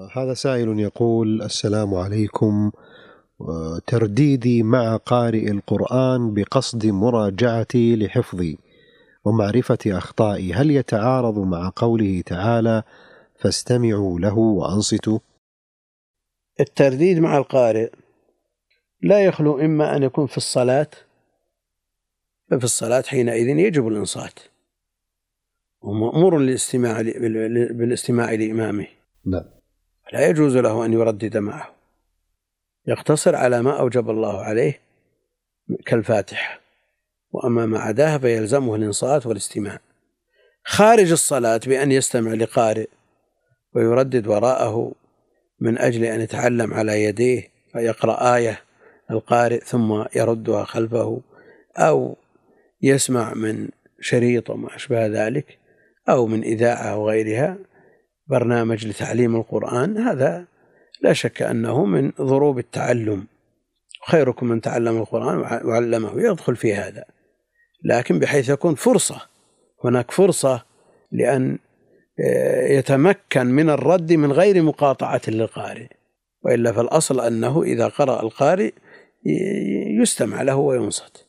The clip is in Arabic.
هذا سائل يقول السلام عليكم ترديدي مع قارئ القرآن بقصد مراجعتي لحفظي ومعرفة أخطائي هل يتعارض مع قوله تعالى فاستمعوا له وأنصتوا؟ الترديد مع القارئ لا يخلو إما أن يكون في الصلاة ففي الصلاة حينئذ يجب الإنصات ومأمور للاستماع بالاستماع لإمامه. نعم. لا يجوز له أن يردد معه. يقتصر على ما أوجب الله عليه كالفاتحة وأما ما عداها فيلزمه الإنصات والاستماع. خارج الصلاة بأن يستمع لقارئ ويردد وراءه من أجل أن يتعلم على يديه فيقرأ آية القارئ ثم يردها خلفه أو يسمع من شريط وما أشبه ذلك أو من إذاعة أو غيرها برنامج لتعليم القرآن هذا لا شك أنه من ضروب التعلم. خيركم من تعلم القرآن وعلمه يدخل في هذا. لكن بحيث يكون فرصة هناك فرصة لأن آه، يتمكن من الرد من غير مقاطعة للقارئ. وإلا فالأصل أنه إذا قرأ القارئ يستمع له وينصت.